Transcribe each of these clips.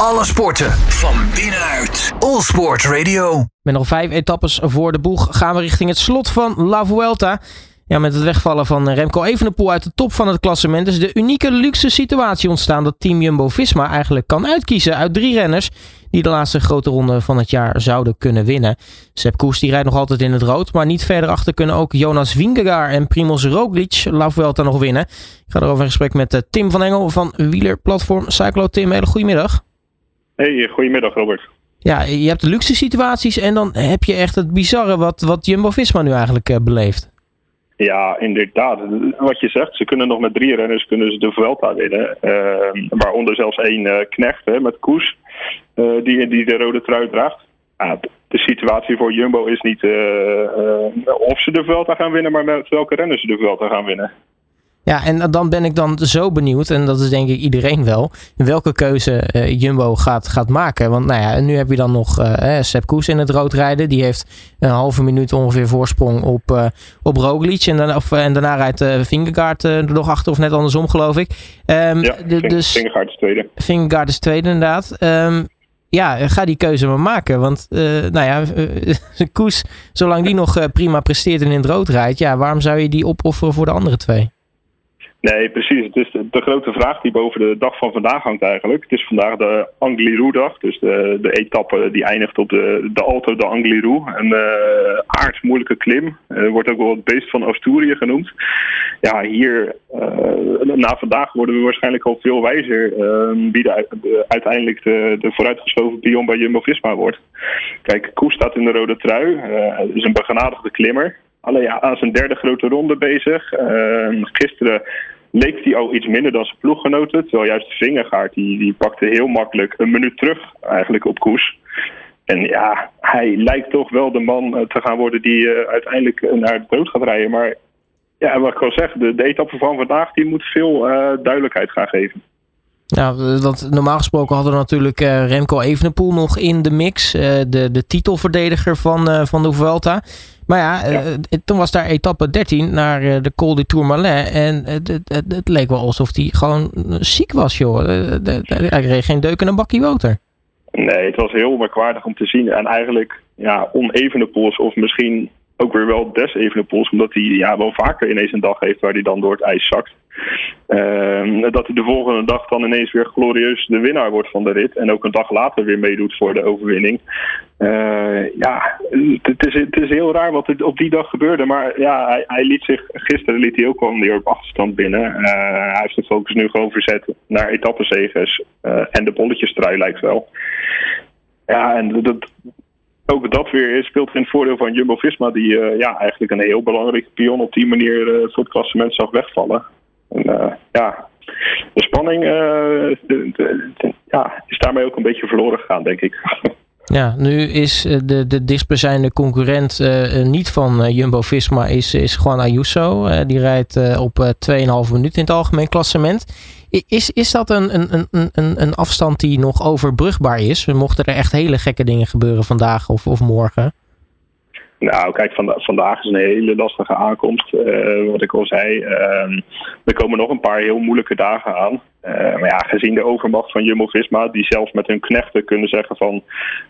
Alle sporten van binnenuit. All Sport Radio. Met nog vijf etappes voor de boeg gaan we richting het slot van La Vuelta. Ja, met het wegvallen van Remco Evenepoel uit de top van het klassement is de unieke luxe situatie ontstaan dat Team Jumbo-Visma eigenlijk kan uitkiezen uit drie renners die de laatste grote ronde van het jaar zouden kunnen winnen. Sepp Koes die rijdt nog altijd in het rood, maar niet verder achter kunnen ook Jonas Vingegaard en Primoz Roglic La Vuelta nog winnen. Ik ga erover in gesprek met eh, Tim van Engel van wielerplatform Cyclo. Tim, hele goedemiddag. Hey, goedemiddag Robert. Ja, je hebt de luxe situaties en dan heb je echt het bizarre wat, wat Jumbo-Visma nu eigenlijk uh, beleeft. Ja, inderdaad. Wat je zegt, ze kunnen nog met drie renners kunnen ze de Vuelta winnen. Uh, waaronder zelfs één uh, knecht hè, met Koes, uh, die, die de rode trui draagt. de situatie voor Jumbo is niet of ze de Vuelta gaan winnen, maar met welke renners ze de Vuelta gaan winnen. Ja, en dan ben ik dan zo benieuwd, en dat is denk ik iedereen wel, welke keuze uh, Jumbo gaat, gaat maken. Want nou ja, nu heb je dan nog uh, Sepp Koes in het rood rijden. Die heeft een halve minuut ongeveer voorsprong op, uh, op Roglic. En, dan, of, en daarna rijdt uh, Vingegaard er nog achter, of net andersom geloof ik. Um, ja, dus, Vingegaard is tweede. Vingegaard is tweede inderdaad. Um, ja, ga die keuze maar maken. Want nou ja, Koes, zolang die nog prima presteert en in het rood rijdt, ja, waarom zou je die opofferen voor de andere twee? Nee, precies. Het is de, grote vraag die boven de dag van vandaag hangt eigenlijk. Het is vandaag de Angliru-dag, dus de, de etappe die eindigt op de, de Alto de Angliru. Een uh, aardsmoeilijke klim. Uh, wordt ook wel het beest van Asturië genoemd. Ja, hier, uh, na vandaag worden we waarschijnlijk al veel wijzer wie de, uiteindelijk de, de vooruitgeschoven pion bij Jumbo-Visma wordt. Kijk, Koes staat in de rode trui. is een begenadigde klimmer. Alleen ja, aan zijn derde grote ronde bezig. gisteren leek hij al iets minder dan zijn ploeggenoten. Terwijl juist Vingegaard, die, die pakte heel makkelijk een minuut terug eigenlijk op koers. En ja, hij lijkt toch wel de man eh, te gaan worden die uh, uiteindelijk naar de dood gaat rijden. Maar ja, wat ik al zeg, de, etappe van vandaag die moet veel duidelijkheid gaan geven. Ja, want normaal gesproken hadden we natuurlijk Remco Evenepoel nog in de mix. De, de titelverdediger van, van de Vuelta. Maar ja, ja. toen was daar etappe 13 naar de Col du Tourmalet. En het, leek wel alsof hij gewoon ziek was, joh. Hij kreeg geen deuk in een bakje water. Nee, het was heel merkwaardig om te zien. En eigenlijk ja, onevenepoels of misschien ook weer wel des Evenepoels. Omdat hij ja, wel vaker ineens een dag heeft waar hij dan door het ijs zakt. Uh, dat hij de volgende dag dan ineens weer glorieus de winnaar wordt van de rit. En ook een dag later weer meedoet voor de overwinning. Uh, ja, het is, het is heel raar wat er op die dag gebeurde. Maar ja, hij, hij liet zich, gisteren liet hij ook al weer op achterstand binnen. Uh, hij heeft de focus nu gewoon verzet naar etappenzegers. Uh, en de bolletjestrui lijkt wel. Ja, en dat, ook dat weer speelt in het voordeel van Jumbo-Visma... die ja, eigenlijk een heel belangrijke pion op die manier voor het klassement zag wegvallen. En, uh, ja, de spanning ja, is daarmee ook een beetje verloren gegaan, denk ik. Ja, nu is de, de dichtstbijzijnde concurrent niet van Jumbo-Visma, is, is Juan Ayuso. Die rijdt op 2,5 minuten in het algemeen klassement. Is, is dat een, een, een, een afstand die nog overbrugbaar is? Mochten er echt hele gekke dingen gebeuren vandaag of, of morgen? Nou, kijk, vandaag is een hele lastige aankomst. Uh, wat ik al zei, uh, er komen nog een paar heel moeilijke dagen aan. Uh, maar ja, gezien de overmacht van Jumbo-Visma, die zelfs met hun knechten kunnen zeggen van...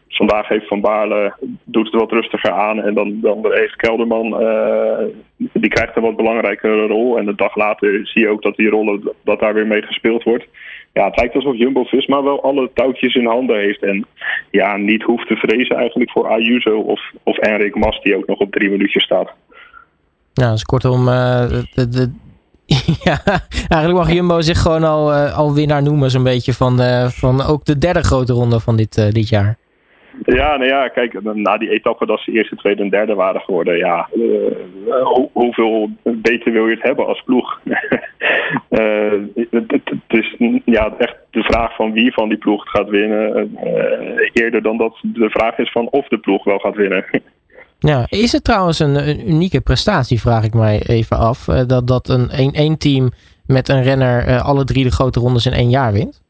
vandaag heeft Van Baarle, doet het wat rustiger aan en dan, dan heeft Kelderman... Eh, die krijgt een wat belangrijkere rol. En de dag later zie je ook dat die rollen, dat daar weer mee gespeeld wordt ja, het lijkt alsof Jumbo-Visma wel alle touwtjes in handen heeft. En ja, niet hoeft te vrezen eigenlijk voor Ayuso of, of Enric Mas, die ook nog op drie minuutjes staat. Ja, dus kortom, uh, de, de, ja, eigenlijk mag Jumbo zich gewoon al, uh, al winnaar noemen, zo'n beetje van, uh, van ook de derde grote ronde van dit, dit jaar. Ja, nou ja, kijk, na die etappe dat ze eerste, tweede en derde waren geworden, ja, hoe, hoeveel beter wil je het hebben als ploeg? uh, het, het, is ja, echt de vraag van wie van die ploeg gaat winnen, uh, eerder dan dat de vraag is van of de ploeg wel gaat winnen. Ja, is het trouwens een, een unieke prestatie, vraag ik mij even af, dat, dat een één team met een renner alle drie de grote rondes in één jaar wint?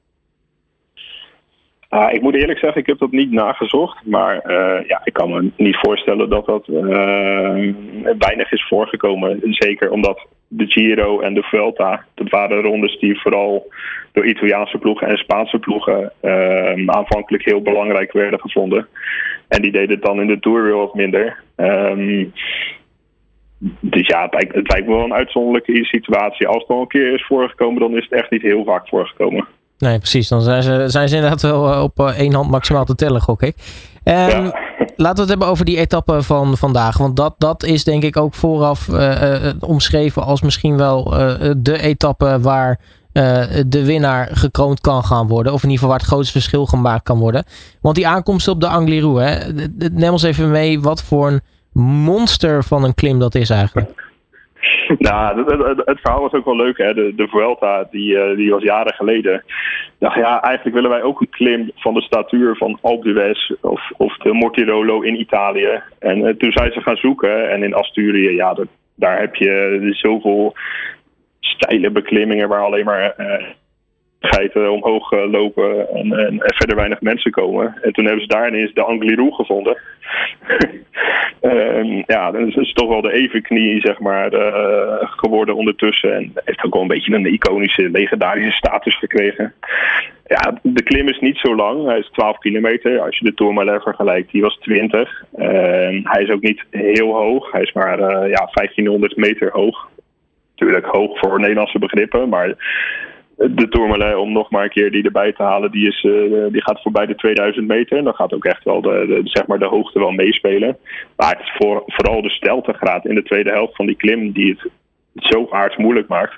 Uh, ik moet eerlijk zeggen, ik heb dat niet nagezocht. Maar uh, ja, ik kan me niet voorstellen dat dat uh, weinig is voorgekomen. Zeker omdat de Giro en de Vuelta, dat waren rondes die vooral door Italiaanse ploegen en Spaanse ploegen aanvankelijk heel belangrijk werden gevonden. En die deden het dan in de Tour weer wat minder. Um, dus ja, het lijkt, het lijkt me wel een uitzonderlijke situatie. Als het al een keer is voorgekomen, dan is het echt niet heel vaak voorgekomen. Nee, precies. Dan zijn ze, zijn ze inderdaad wel eh, op één hand maximaal te tellen, gok ik. Um, ja. Laten we het hebben over die etappe van vandaag. Want dat, dat is denk ik ook vooraf uh, omschreven als misschien wel de etappe waar de winnaar gekroond kan gaan worden. Of in ieder geval waar het grootste verschil gemaakt kan worden. Want die aankomst op de Angliru, hè, neem ons even mee wat voor een monster van een klim dat is eigenlijk. Nou, het, verhaal was ook wel leuk. Hè? De, de Vuelta, die, uh, die was jaren geleden. Dacht, ja, eigenlijk willen wij ook een klim van de statuur van Alpe d'Huez of, of de Mortirolo in Italië. En uh, toen zijn ze gaan zoeken. En in Asturië, ja, daar heb je zoveel steile beklimmingen waar alleen maar... Geiten omhoog lopen en, en, verder weinig mensen komen. En toen hebben ze daar ineens de Angliru gevonden. um, ja, dan is het toch wel de evenknie, zeg maar, uh, geworden ondertussen. En heeft ook wel een beetje een iconische, legendarische status gekregen. Ja, de klim is niet zo lang. Hij is 12 kilometer. Als je de Tourmalet vergelijkt, die was 20. Uh, hij is ook niet heel hoog. Hij is maar uh, ja, 1500 meter hoog. Natuurlijk hoog voor Nederlandse begrippen, maar de Tourmalet, om nog maar een keer die erbij te halen, die, is, uh, die gaat voorbij de 2000 meter. En dan gaat ook echt wel de, de, zeg maar de hoogte wel meespelen. Maar voor, vooral de steltegraad in de tweede helft van die klim die het zo aardig moeilijk maakt.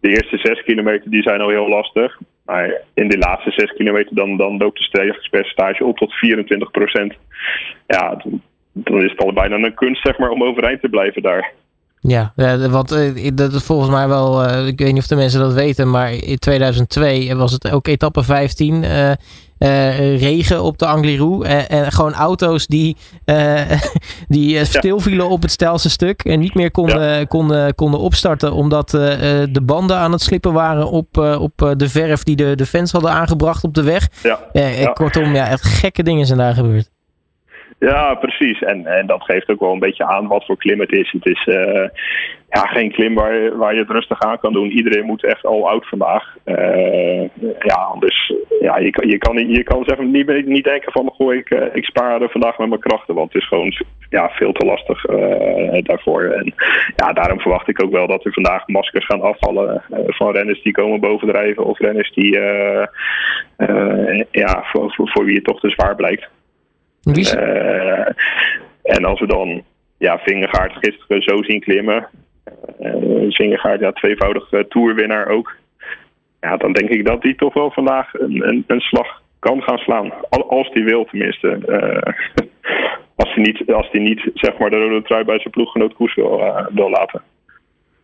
De eerste 6 kilometer die zijn al heel lastig. Maar in de laatste 6 kilometer dan, dan loopt de stegingspercentage op tot 24 procent. Ja, dan is het al bijna een kunst zeg maar, om overeind te blijven daar. Ja, want uh, dat is volgens mij wel, uh, ik weet niet of de mensen dat weten, maar in 2002 was het ook etappe 15. Uh, regen op de Angliru. en gewoon auto's die, die ja. stilvielen op het stelste stuk. En niet meer konden, ja. konden, konden opstarten. Omdat de banden aan het slippen waren op, op de verf die de, de fans hadden aangebracht op de weg. Ja. Kortom, ja, echt gekke dingen zijn daar gebeurd. Ja, precies. En, en dat geeft ook wel een beetje aan wat voor klim het is. Het is uh, ja, geen klim waar, waar je het rustig aan kan doen. Iedereen moet echt al oud vandaag. Uh, ja, dus ja, je, kan, je, kan, je kan niet, niet denken van goh, ik, uh, ik spaar er vandaag met mijn krachten. Want het is gewoon ja, veel te lastig daarvoor. En ja, daarom verwacht ik ook wel dat er vandaag maskers gaan afvallen van renners die komen bovendrijven. Of renners die ja, voor, voor, voor wie het toch te zwaar blijkt. Uh, en als we dan ja, Vingegaard gisteren zo zien klimmen. Uh, Vingegaard, ja, tweevoudig uh, toerwinnaar ook. Ja, dan denk ik dat hij toch wel vandaag een, een, een slag kan gaan slaan. Als hij wil tenminste. als hij niet, als hij niet zeg maar, de rode trui bij zijn ploeggenoot Koes wil, wil laten.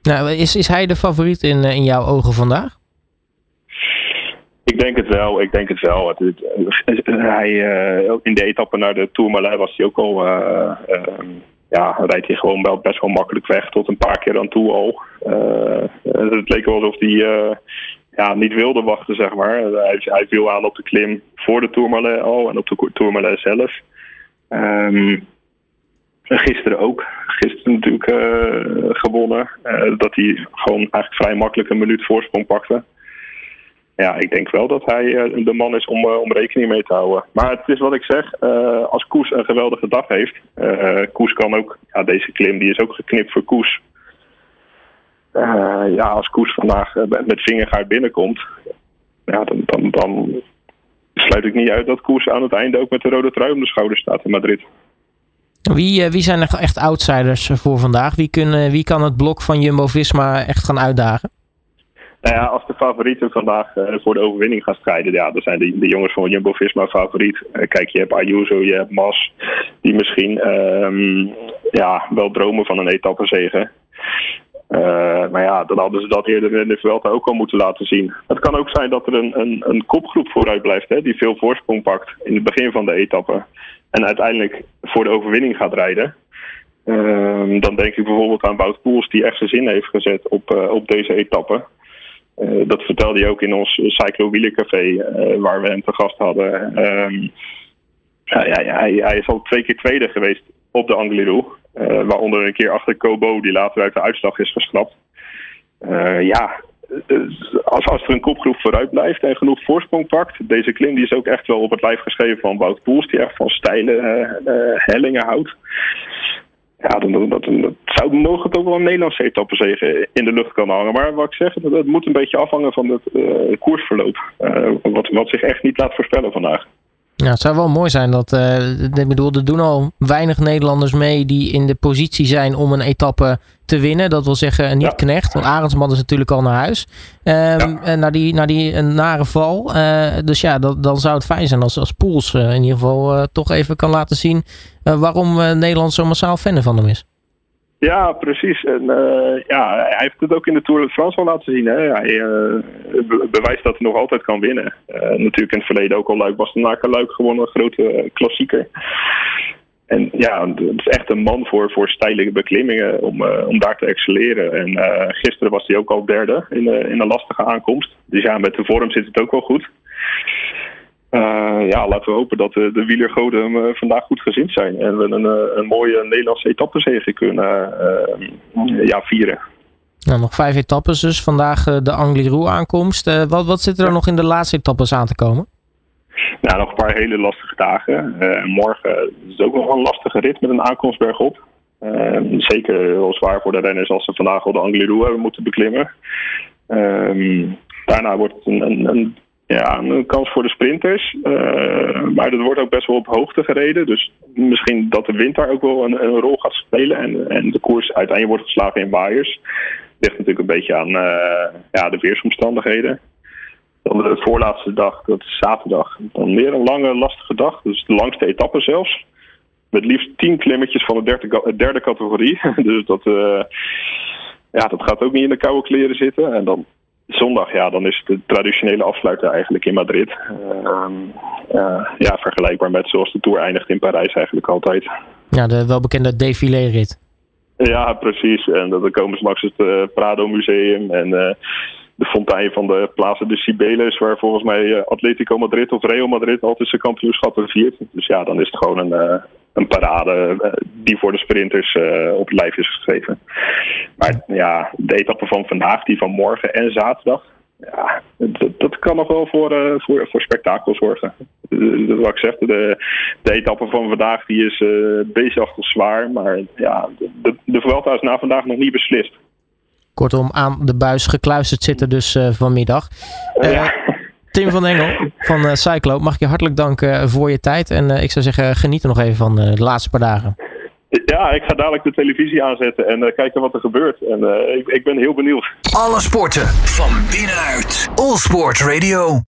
Nou, is, is hij de favoriet in, in jouw ogen vandaag? Ik denk het wel, ik denk het wel. Hij, uh, in de etappe naar de Tourmalet was hij ook al... Uh, ja, rijdt hij gewoon wel best wel makkelijk weg tot een paar keer aan toe al. het leek wel alsof hij ja, niet wilde wachten, zeg maar. Hij, hij viel aan op de klim voor de Tourmalet al en op de Tourmalet zelf. Um, gisteren ook. Gisteren natuurlijk gewonnen. dat hij gewoon eigenlijk vrij makkelijk een minuut voorsprong pakte ja, ik denk wel dat hij uh, de man is om, uh, om rekening mee te houden. Maar het is wat ik zeg, uh, als Koes een geweldige dag heeft. Koes kan ook, ja, deze klim die is ook geknipt voor Koes. ja, als Koes vandaag met vingergaard binnenkomt, ja, dan, dan, dan sluit ik niet uit dat Koes aan het einde ook met de rode trui om de schouder staat in Madrid. Wie, wie zijn er echt outsiders voor vandaag? Wie, kunnen, wie kan het blok van Jumbo-Visma echt gaan uitdagen? Nou ja, als de favorieten vandaag uh, voor de overwinning gaan strijden, ja, dan zijn de, de jongens van Jumbo-Visma favoriet. Uh, kijk, je hebt Ayuso, je hebt Mas, die misschien um, ja, wel dromen van een etappezege. Uh, maar ja, dan hadden ze dat eerder in de Vuelta ook al moeten laten zien. Het kan ook zijn dat er een, een, een kopgroep vooruit blijft, hè, die veel voorsprong pakt in het begin van de etappe. En uiteindelijk voor de overwinning gaat rijden. Uh, dan denk ik bijvoorbeeld aan Wout Poels, die echt zijn zin heeft gezet op, op deze etappe. Dat vertelde hij ook in ons Cyclo Wielercafé, waar we hem te gast hadden. Ehm, ja, ja, hij, hij, is al twee keer tweede geweest op de Angliru. waaronder een keer achter Kobo, die later uit de uitslag is geschrapt. ja, als, als er een kopgroep vooruit blijft en genoeg voorsprong pakt. Deze klim die is ook echt wel op het lijf geschreven van Wout Poels, die echt van steile uh, hellingen houdt. Ja, dan, dan, dan, dan zou mogelijk ook wel een Nederlandse etappezege in de lucht kunnen hangen. Maar wat ik zeg, het, moet een beetje afhangen van het uh, koersverloop. Uh, wat, wat zich echt niet laat voorspellen vandaag. Ja, het zou wel mooi zijn dat. Uh, ik bedoel, er doen al weinig Nederlanders mee die in de positie zijn om een etappe te winnen. Dat wil zeggen, niet Knecht. Want Arendsman is natuurlijk al naar huis. Um, ja. Naar die, naar die nare val. Uh, dus ja, dat, dan zou het fijn zijn als, als Poels uh, in ieder geval toch even kan laten zien. waarom Nederland zo massaal fan van hem is. Ja, precies. En uh, ja, hij heeft het ook in de Tour de France wel laten zien. Hè. Hij uh, bewijst dat hij nog altijd kan winnen. Uh, natuurlijk in het verleden ook al Luik de Luik gewoon een grote klassieker. En ja, het is echt een man voor, voor steile beklimmingen om, om daar te excelleren. En gisteren was hij ook al derde in, in een lastige aankomst. Dus ja, met de vorm zit het ook wel goed. Uh, ja, laten we hopen dat de, de wielergoden hem uh, vandaag goed gezind zijn. En we een, een mooie Nederlandse etappezege kunnen ja, vieren. Nou, nog vijf etappes dus. Vandaag de Angliru aankomst. wat, wat zit er nog in de laatste etappes aan te komen? Nou, nog een paar hele lastige dagen. morgen is het ook nog een lastige rit met een aankomst bergop. zeker wel zwaar voor de renners als ze vandaag al de Angliru hebben moeten beklimmen. daarna wordt het een, een, een ja, een kans voor de sprinters. Uh, maar er wordt ook best wel op hoogte gereden. Dus misschien dat de wind daar ook wel een, een rol gaat spelen. En, en de koers uiteindelijk wordt geslagen in waaiers. Ligt natuurlijk een beetje aan uh, ja, de weersomstandigheden. Dan de voorlaatste dag, dat is zaterdag. Dan weer een lange, lastige dag. Dus de langste etappe zelfs. Met liefst tien klimmetjes van de derde, categorie. dus dat, uh, ja, dat gaat ook niet in de koude kleren zitten. En dan zondag, ja, dan is het de traditionele afsluiter eigenlijk in Madrid. Uh, uh, ja, vergelijkbaar met zoals de Tour eindigt in Parijs eigenlijk altijd. Ja, de welbekende défilé-rit. Ja, precies. En dan komen ze langs het uh, Prado Museum en uh, de fontein van de Plaza de Cibeles, waar volgens mij Atletico Madrid of Real Madrid altijd zijn kampioenschappen viert. Dus ja, dan is het gewoon een, een parade die voor de sprinters op het lijf is geschreven. Maar ja, de etappe van vandaag, die van morgen en zaterdag. Ja, dat, dat kan nog wel voor, uh, voor, voor spektakel zorgen. Uh, wat ik zeg, de, de etappe van vandaag die is uh, beestachtig zwaar. Maar ja, de, de Vuelta is na vandaag nog niet beslist. Kortom, aan de buis gekluisterd zitten dus vanmiddag. ja. Tim van Engel van Cyclo, mag ik je hartelijk danken voor je tijd. En ik zou zeggen, geniet er nog even van de laatste paar dagen. Ja, ik ga dadelijk de televisie aanzetten en uh, kijken wat er gebeurt. En uh, ik, ik ben heel benieuwd. Alle sporten van binnenuit. All Sport Radio.